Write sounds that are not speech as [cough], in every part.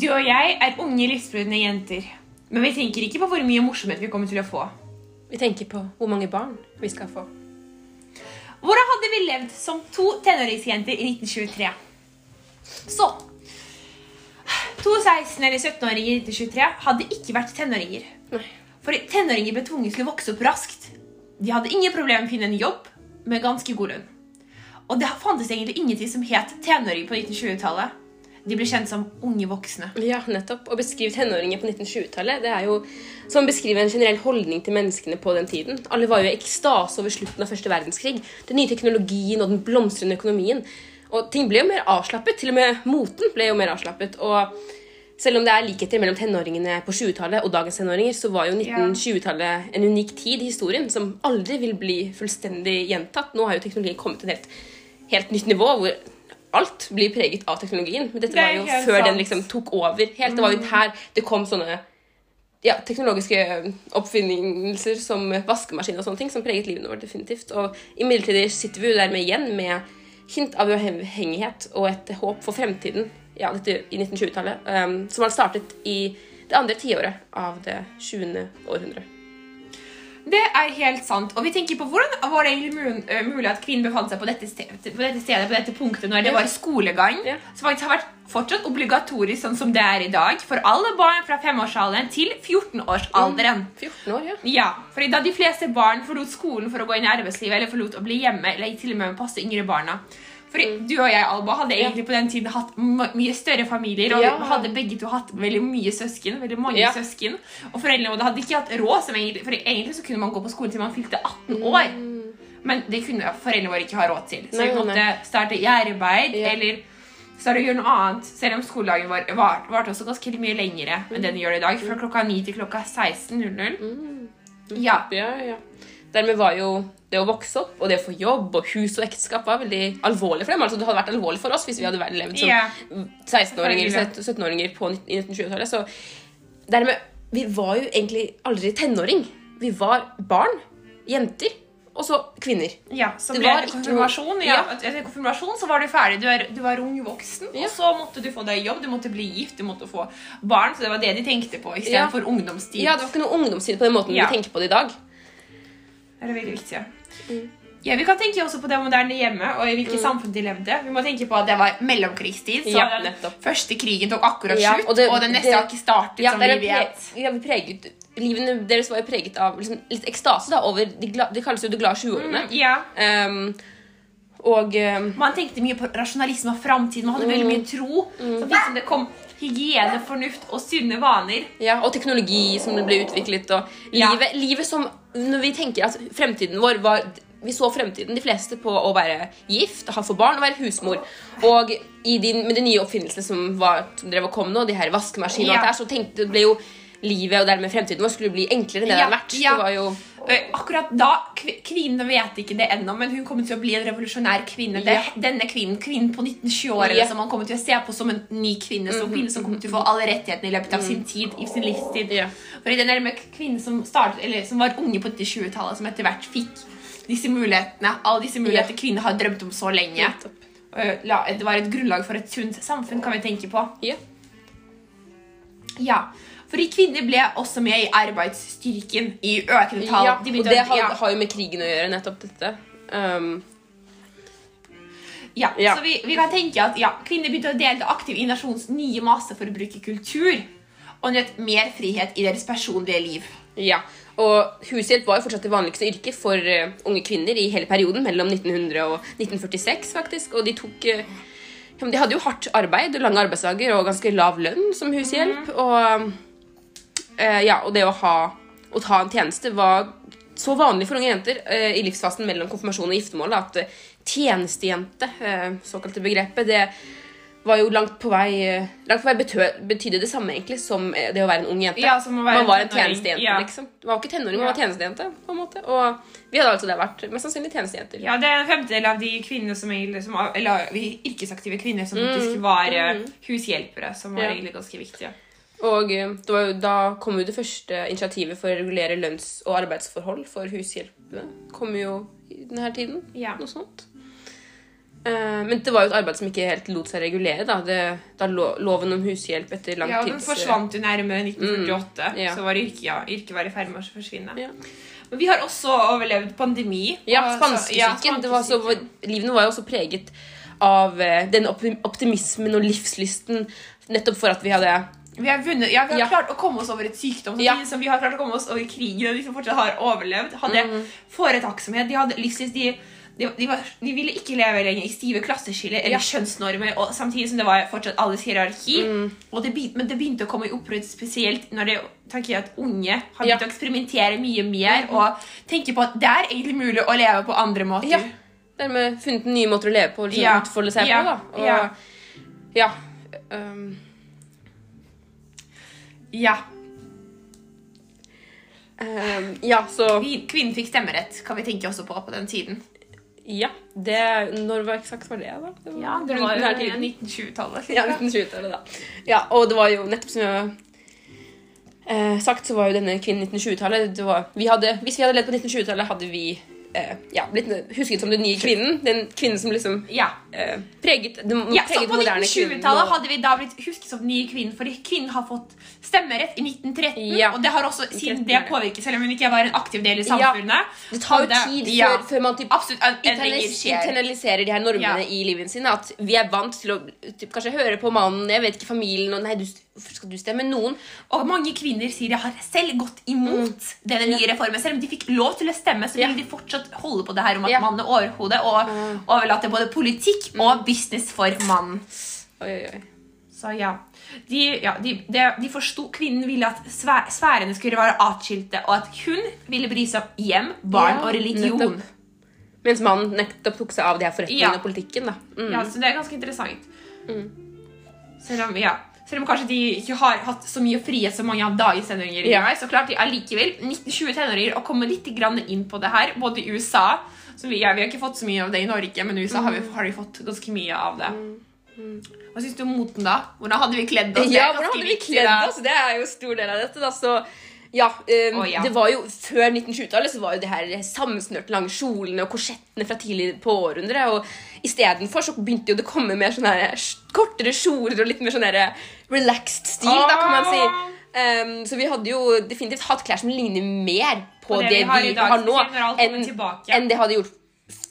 Du og jeg er unge, livsbrudne jenter. Men vi tenker ikke på hvor mye morsomhet vi kommer til å få. Vi tenker på hvor mange barn vi skal få. Hvordan hadde vi levd som to tenåringsjenter i 1923? Så To 16- eller 17-åringer i 1923 hadde ikke vært tenåringer. For tenåringer ble tvunget til å vokse opp raskt. De hadde ingen problemer med å finne en jobb med ganske god lønn. Og det fantes egentlig ingenting som het tenåring på 1920-tallet. De blir kjent som unge voksne. Ja, nettopp. Å beskrive tenåringer på 1920-tallet det er jo som å beskrive en generell holdning til menneskene på den tiden. Alle var jo i ekstase over slutten av første verdenskrig. Den nye teknologien og den blomstrende økonomien. Og ting ble jo mer avslappet. Til og med moten ble jo mer avslappet. Og selv om det er likheter mellom tenåringene på 20-tallet og dagens tenåringer, så var jo 1920-tallet en unik tid i historien som aldri vil bli fullstendig gjentatt. Nå har jo teknologien kommet til et helt, helt nytt nivå hvor alt blir preget av teknologien. Men dette Det var jo før før den liksom tok over helt. Det var jo her det kom sånne ja, teknologiske oppfinnelser som vaskemaskin og sånne ting som preget livet vårt definitivt. Og imidlertid sitter vi jo dermed igjen med hint av uavhengighet og et håp for fremtiden ja, dette i 1920-tallet, um, som hadde startet i det andre tiåret av det 20. århundre. Det er helt sant. Og vi tenker på hvordan var det eh, mulig at kvinnen befant seg på dette, stedet, på dette stedet, på dette punktet, når det var skolegang, Ja. som faktisk har vært fortsatt obligatorisk sånn som det er i dag, for alle barn fra femårsalderen til 14-årsalderen. 14 år, ja. Ja, fordi da de fleste barn forlot skolen for å gå inn i arbeidslivet, eller forlot å bli hjemme, eller til og med passe yngre barna. Fordi du og jeg, Alba, hadde egentlig på den tiden hatt mye større familier, og Ja. hadde begge to hatt veldig mye søsken, veldig mange Ja. søsken, og foreldrene våre hadde ikke hatt råd, som egentlig, for egentlig så kunne man gå på skole til man fylte 18 år, men det kunne foreldrene våre ikke ha råd til. Så vi måtte starte i arbeid, Ja. eller starte å gjøre noe annet, selv om skoledagen vår var, også ganske mye lengre enn den gjør i dag, fra klokka 9 til klokka 16.00. Ja. Ja, ja. Dermed var jo det å vokse opp og det å få jobb og hus og ekteskap var veldig alvorlig for dem. Altså, det hadde vært alvorlig for oss hvis vi hadde levd som yeah. 16-åringer eller 17-åringer i 1920-tallet. Så dermed Vi var jo egentlig aldri tenåring. Vi var barn, jenter, og så kvinner. Ja, så ble det konfirmasjon. Ja. Ja. Etter konfirmasjon så var du ferdig. Du, er, du var ung voksen, Ja. og så måtte du få deg jobb, du måtte bli gift, du måtte få barn. Så det var det de tenkte på Ja. istedenfor for ungdomstid. Ja, Det var ikke noe ungdomstid på den måten Ja. vi tenker på det i dag. Det er veldig viktig. Ja. Mm. Ja, Vi kan tenke også på det moderne hjemmet og i hvilket samfunn de levde. Vi må tenke på at Det var mellomkrigstid, så Ja, den første krigen tok akkurat Ja, slutt, og og, det- den neste det- har ikke startet. Ja, som vi vet. ja, vi preget, Livene deres var jo preget av liksom, litt ekstase da, over de, de kalles jo de glade 20-årene. Mm, ja. Um, og um, Man tenkte mye på rasjonalisme og framtid. Man hadde veldig Mm. mye tro. Samtidig som det kom hygiene, fornuft og sunne vaner. Ja, og teknologi som ble utviklet, og Ja. livet, livet som Når vi tenker at fremtiden vår var Vi så fremtiden, de fleste, på å være gift, ha for barn og være husmor. Og i de, med de nye oppfinnelsene som, var, som drev og kom nå, de her vaskemaskinene og alt det her, så tenkte, ble jo livet og dermed fremtiden vår skulle bli enklere enn det Ja, hadde vært. ja. Det var jo Akkurat da, Kvinnen vet ikke det ennå, men hun kommer til å bli en revolusjonær kvinne. Det Ja. denne kvinnen, kvinnen på 1920-årene Ja. Mhm. som man kommer til å se på som en ny kvinne. Som kvinne som kommer til å få alle rettighetene i løpet av sin tid. i sin livstid. Ja. i den er kvinnen som, startet, eller, som var unge på 20-tallet, som etter hvert fikk disse mulighetene. Alle disse mulighetene kvinner har drømt om så lenge. Det var et grunnlag for et sunt samfunn, kan vi tenke på. Ja. Ja, fordi kvinner ble også med i arbeidsstyrken i økende tall. Ja, De og det har, ja. har jo med krigen å gjøre, nettopp dette. Um, Ja, Ja. Så vi, vi kan tenke at ja, kvinner begynte å delta aktivt i nasjonens nye masse for å bruke kultur, og nøt mer frihet i deres personlige liv. ja. Og hushjelp var jo fortsatt det vanligste yrket for uh, unge kvinner i hele perioden, mellom 1900 og 1946, faktisk. Og de tok uh, De hadde jo hardt arbeid, lange arbeidsdager og ganske lav lønn som hushjelp. Og, eh, ja, og det å ha å ta en tjeneste var så vanlig for unge jenter eh, i livsfasen mellom konfirmasjon og giftermål at eh, tjenestejente, eh, såkalte begrepet, det var jo langt på vei eh, Langt på vei betø, betydde det samme egentlig som eh, det å være en ung jente. Ja, som å være man var en tjenestejente, ja. liksom. Man var ikke tenåring, man Ja. var tjenestejente. på en måte. Og vi hadde altså der vært mest sannsynlig tjenestejenter. Ja, Det er en femtedel av de kvinnene som, egentlig- som eller vi yrkesaktive kvinner som Mm. faktisk var eh, hushjelpere, som var egentlig ganske viktige. Og eh, det var jo, da kom jo det første initiativet for å regulere lønns- og arbeidsforhold for hushjelpene. Kom jo i denne tiden. Ja. Noe sånt. Eh, men det var jo et arbeid som ikke helt lot seg regulere. Da, det, da loven om hushjelp etter lang Ja, den forsvant jo nærmere 1948, Mm, ja. så var yrket, ja, yrket var i ferd med å forsvinne. Ja. Men vi har også overlevd pandemi. Ja, spanskesyken. ja, livene var jo også preget av eh, den optimismen og livslysten nettopp for at vi hadde Vi har, vunnet, ja, vi har Ja. klart å komme oss over et sykdom Ja. som vi har klart å komme oss over krigen, og de som fortsatt har overlevd, hadde Mm. foretakksomhet, de hadde livslyst, de, de, de, var, de ville ikke leve lenger i stive klasseskiller eller kjønnsnormer, og samtidig som det var fortsatt alles hierarki. Mm. Og det, begynte- men det begynte å komme i opprør spesielt når det, tenker jeg at unge har begynt å eksperimentere mye mer, og tenke på at det er egentlig mulig å leve på andre måter. Ja. Dermed funnet nye måter å leve på og liksom utfolde seg på. da. Og, Ja. ja. Ja. Um, ja, så Vi- Kvinnen fikk stemmerett, kan vi tenke også på på den tiden. Ja. Det, når var eksakt var det, da? Det var Ja, det var jo 1920-tallet. Ja, 1920-tallet, da. Ja, og det var jo nettopp som jeg eh, sagt, så var jo denne kvinnen 1920-tallet det var- vi hadde, Hvis vi hadde levd på 1920-tallet, hadde vi eh, ja, blitt husket som den nye kvinnen. Den kvinnen som liksom Ja. Eh, preget den Ja, så preget På moderne kvinnen. 1920-tallet hadde vi da blitt husket som nye kvinner, fordi kvinnen har fått stemmerett i 1913. Ja. Og det har også, siden det 13, påvirket, selv om hun ikke var en aktiv del i Ja. samfunnet Det tar jo tid ja, før, før man typ Absolutt. en- internalis- internaliserer de her normene Ja. i livet sine. At vi er vant til å typ, kanskje høre på mannen, jeg vet ikke, familien og Nei, du, skal du stemme noen? Og mange kvinner sier de har selv gått imot denne nye reformen. Selv om de fikk lov til å stemme, så vil Ja. de fortsatt holde på det her om at Ja. mannen er overhodet, og overlate både politikk Mm. og business for mannen. Oi, oi, oi. Så ja, de, ja, de, de, de forsto Kvinnen ville at sfæ- sfærene skulle være atskilte, og at hun ville bry seg om hjem, barn Ja, og religion. nettopp. Mens mannen nettopp tok seg av de her forretningene Ja. og politikken. da. Mm. Ja, så det er ganske interessant. Selv om, ja, selv om kanskje de ikke har hatt så mye frihet som mange av dagens tenåringer Ja. gjør, så klart de allikevel 1920 tenåringer å komme litt inn på det her, både i USA som vi, ja, vi har ikke fått så mye av det i Norge, men i USA har, vi, Mm. har de fått ganske mye av det. Hva syns du om moten, da? Hvordan hadde vi kledd oss? Er Ja, hvordan hadde vi kledd oss? Det er jo stor del av dette. da, så ja, um, oh, ja. det var jo Før 1920-tallet så var jo det her sammensnørte lange kjolene og korsettene fra tidlig på århundret. Og istedenfor så begynte jo det å komme mer sånne her kortere kjoler og litt mer sånn relaxed stil, da, kan man si. Um, så vi hadde jo definitivt hatt klær som ligner mer på på det, vi har, vi dag, nå, alt kommer enn en det hadde gjort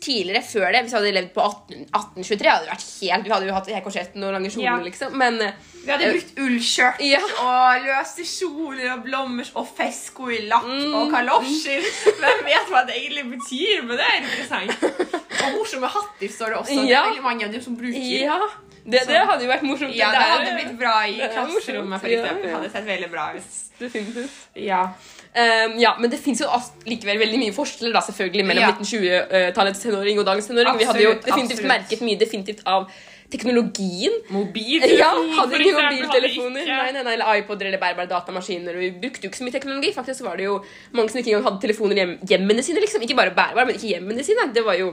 tidligere, før det. Hvis vi hadde levd på 18, 1823, hadde det vært helt Vi hadde jo hatt her og lange kjoler, Ja. liksom. Men eh, Vi hadde brukt ullskjørt Ja. og løse kjoler og blommer og fesko i lakk Mm. og kalosjer. Hvem vet hva det egentlig betyr, men det er interessant. Og morsomme hatter står det også. Det er veldig mange av dem som bruker. Ja, det, det hadde jo vært morsomt. Ja, det hadde blitt bra i er klasserommet, for ja, eksempel. ja. Hadde sett veldig bra ut. Definitivt. Ja. Um, ja, men det fins jo likevel veldig mye forskjeller da, selvfølgelig mellom Ja. 1920-tallets tenåring og dagens tenåring. Vi hadde jo definitivt absolutt. merket mye definitivt av teknologien. Mobiltelefon, Ja, hadde ikke mobiltelefoner, hadde ikke. nei, nei, nei, eller iPoder eller bærbare datamaskiner. Og vi brukte jo ikke så mye teknologi. Faktisk var det jo mange som ikke engang hadde telefoner i hjem, hjemmene sine. liksom. Ikke bare bærbare, men ikke hjemmene sine. Det var jo,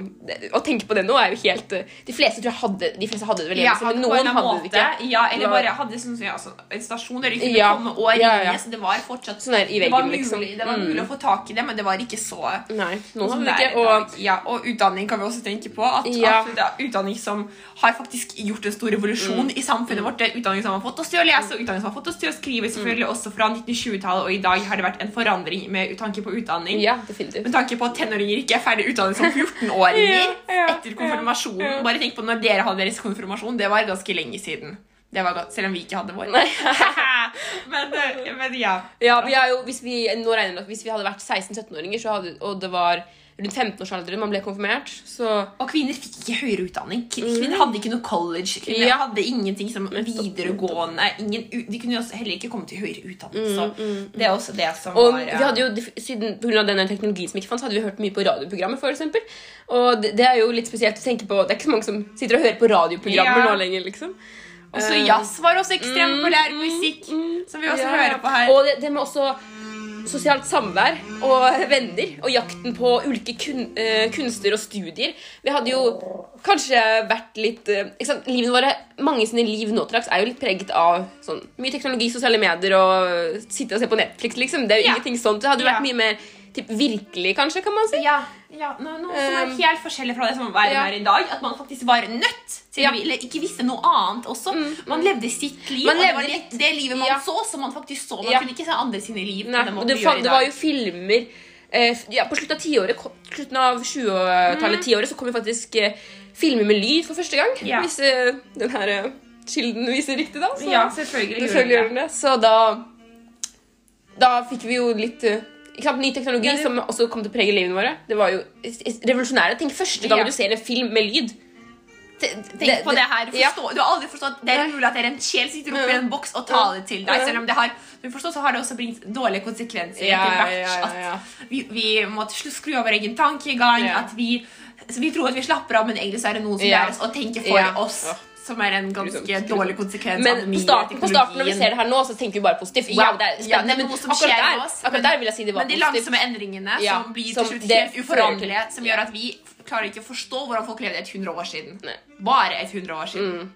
Å tenke på det nå er jo helt eh, De fleste tror jeg hadde de fleste hadde det vel hjemme, Ja, men noen hadde det måte. ikke. Ja, eller bare hadde sånn, ja, altså, en stasjon der de kunne Ja. komme og ringe, Ja, ja. så det var fortsatt Sånn der i det var mulig, liksom. det var mulig å få tak i det, men det var ikke så Nei, noen hadde det det er ikke. Og ja, og utdanning kan vi også tenke på. At, Ja. at det er utdanning som har faktisk gjort en stor revolusjon Mm. i samfunnet vårt. Det utdanning som har fått oss til å lese, og utdanning som har fått oss til å skrive. selvfølgelig også fra 1920-tallet, og i dag har det vært en forandring med tanke på utdanning. ja, definitivt. Med tanke på at tenåringer ikke er ferdig utdannet som 14-åringer [laughs] Ja, etter konfirmasjonen. Bare tenk på når dere hadde deres konfirmasjon. Det var ganske lenge siden. Det var godt, selv om vi ikke hadde vår. [laughs] Men, eh, men ja. Ja, vi jo, hvis vi, nå regner vi at hvis vi hadde vært 16-17-åringer, og det var rundt 15-årsalderen man ble konfirmert, så Og kvinner fikk ikke høyere utdanning. Kvinner hadde ikke noe college. Kvinner Mm. Ja. hadde ingenting som videregående. Ingen, de kunne jo heller ikke komme til høyere utdanning. Så det er også det som Mm, Og var vi hadde jo, siden av denne teknologien som ikke fantes, hadde vi hørt mye på radioprogrammer, for eksempel. Og det, det er jo litt spesielt å tenke på Det er ikke så mange som sitter og hører på radioprogrammer Ja. nå lenger, liksom. Også så jazz var også ekstremt mm, populær mm, musikk, mm, som vi også ja. hører på her. Og det, det med også sosialt samvær og venner og jakten på ulike kun, uh, kunster og studier. Vi hadde jo kanskje vært litt uh, ikke sant? Livene våre, Mange sine liv nå til dags er jo litt preget av sånn, mye teknologi, sosiale medier og sitte og se på Netflix. liksom. Det er jo Ja. ingenting sånt. Det hadde jo vært mye mer typ, virkelig, kanskje, kan man si. Ja, ja noe, noe som er helt forskjellig fra det som verden ja. her i dag. At man faktisk var nødt Ja. Eller ikke visste noe annet også. Man levde sitt liv, Man og det var levde det, livet man så, som man faktisk så. Man kunne ikke se andre sine liv. Nei, det, vi fa- gjør i det var jo filmer eh, ja, På slutten av tiåret, ko- slutten av 20-tallet, tiåret, så kom jo faktisk eh, filmer med lyd for første gang. Ja. Hvis eh, den her kilden viser riktig, da. Så, Ja, selvfølgelig selvfølgelig gjør den det. Så da Da fikk vi jo litt sant, Ny teknologi Ja, det- som også kom til å prege livene våre. Det var jo revolusjonære ting. Første gang du ser en film med lyd. Tenk på det her. Forstå, Du har aldri forstått Det er mulig at det er en sjel sitter oppi en boks og taler til deg. Selv om det har Du forstår, så har det også bringt dårlige konsekvenser Ja, etter hvert. At vi, vi må skru av vår egen tankegang. At vi, vi tror at vi slapper av, men egentlig så er det noen som Ja. lærer oss å tenke for oss. Som er en ganske Grusomt, grusomt. dårlig konsekvens Men av den på nye starten, på starten når vi ser det her nå, så tenker vi bare positivt. Wow, Ja, det er ja, spennende. det er men noe som akkurat skjer der, akkurat der vil jeg si det var Men de positivt. langsomme endringene Ja, som blir som til slutt det helt uforanderlige, som gjør at vi klarer ikke å forstå hvordan folk levde et hundre år siden. Nei. Bare et hundre år siden.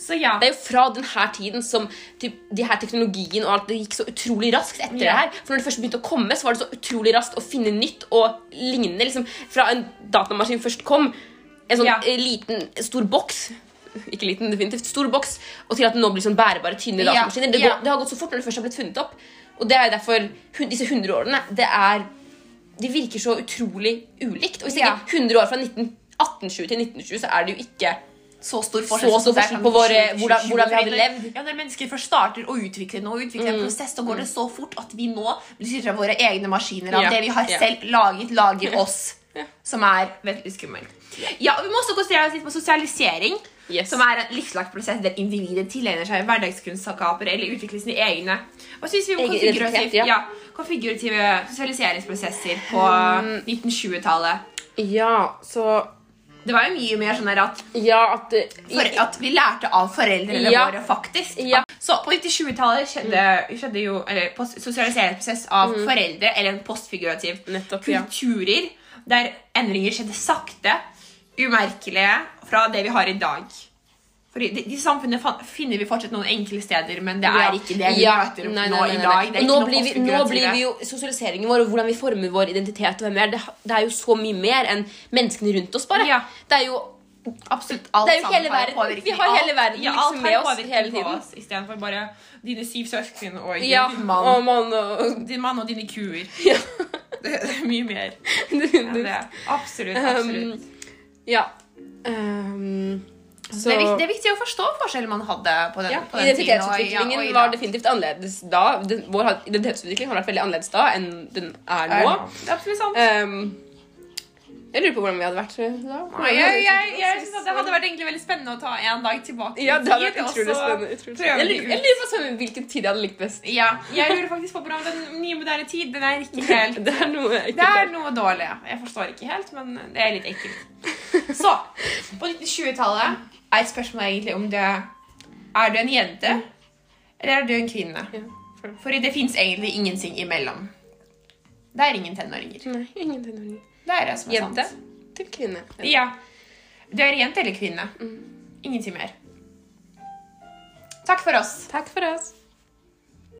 Så ja. Det er jo fra denne tiden som typ, de her teknologien og alt det gikk så utrolig raskt etter Ja. det her. For når det først begynte å komme, så var det så utrolig raskt å finne nytt og lignende. Liksom, fra en datamaskin først kom, en sånn Ja. eh, liten, stor boks ikke liten, definitivt stor boks, og til at det nå blir sånn bærebare, tynne Ja, datamaskiner. Det, ja. går, det har gått så fort når det først har blitt funnet opp. Og det er derfor disse 100 årene det er, De virker så utrolig ulikt. Og hvis Ja. ikke 100 år fra 19, 1820 til 1920, så er det jo ikke så stor Så forskjell, stor er forskjell på våre- hvordan- hvordan vi hadde levd. Ja, Når mennesker først starter å utvikle noe, utvikle en prosess, så går det så fort at vi nå av våre egne maskiner. Av Ja, det vi har ja. selv laget, lager oss. Ja. Som er veldig skummelt. Ja, og Vi må også konsentrere oss litt på sosialisering. Yes. Som er en livslang prosess der individet tilegner seg hverdagskunnskaper eller utvikler sine egne Hva synes vi om konfigurativ, ja. ja, konfigurative sosialiseringsprosesser på 1920-tallet? Ja, så Det var jo mye mer sånn at Ja, at for at vi lærte av foreldrene Ja. våre, faktisk. Ja. Så på 1920-tallet skjedde, skjedde jo eller, sosialiseringsprosess av foreldre, eller en postfigurativ Nettopp, kulturer, der endringer skjedde sakte, umerkelige, fra det vi har i dag. For i de, de samfunnene finner vi fortsatt noen enkle steder, men det er ikke det vi Ja. møter nei, Nei, nå nei, nei, i dag. Det nå blir, vi, nå blir vi jo Sosialiseringen vår og hvordan vi former vår identitet og hvem er, det, det er jo så mye mer enn menneskene rundt oss, bare. Ja. Det er jo Absolutt alt Det er jo hele verden. påvirkning. Vi har hele verden ja, liksom med oss hele tiden. oss, Istedenfor bare dine syv søsken og Ja, din mann. og mann og [laughs] Din mann og dine kuer. Ja. Det er mye mer. [laughs] Det absolutt, absolutt. Um, ja. Um, så det, er, viktig, det er viktig å forstå forskjellen man hadde på den, ja, på den tiden. og- Identitetsutviklingen ja, og var definitivt annerledes da. Den, vår identitetsutvikling har vært veldig annerledes da enn den er nå. Det er absolutt sant. Um, jeg lurer på hvordan vi hadde vært da. Nei, jeg, jeg, jeg synes at Det hadde vært egentlig veldig spennende å ta en dag tilbake. Ja, det hadde vært utrolig spennende. Utrolig spennende. Jeg lurer, jeg lurer på sånn, hvilken tid jeg hadde likt best. Ja, jeg lurer faktisk på hvordan den nye moderne tid Den er ikke [laughs] helt Det er noe Det er noe dårlig. Jeg forstår ikke helt, men det er litt ekkelt. Så, på 1920-tallet er et spørsmål egentlig om det Er du en jente, eller er du en kvinne? For- det fins egentlig ingenting imellom. Det er ingen tenåringer. Nei, ingen tenåringer. Det er det som er Jente sant. til kvinne. Ja. Du er jente eller kvinne. Ingenting mer. Takk for oss. Takk for oss.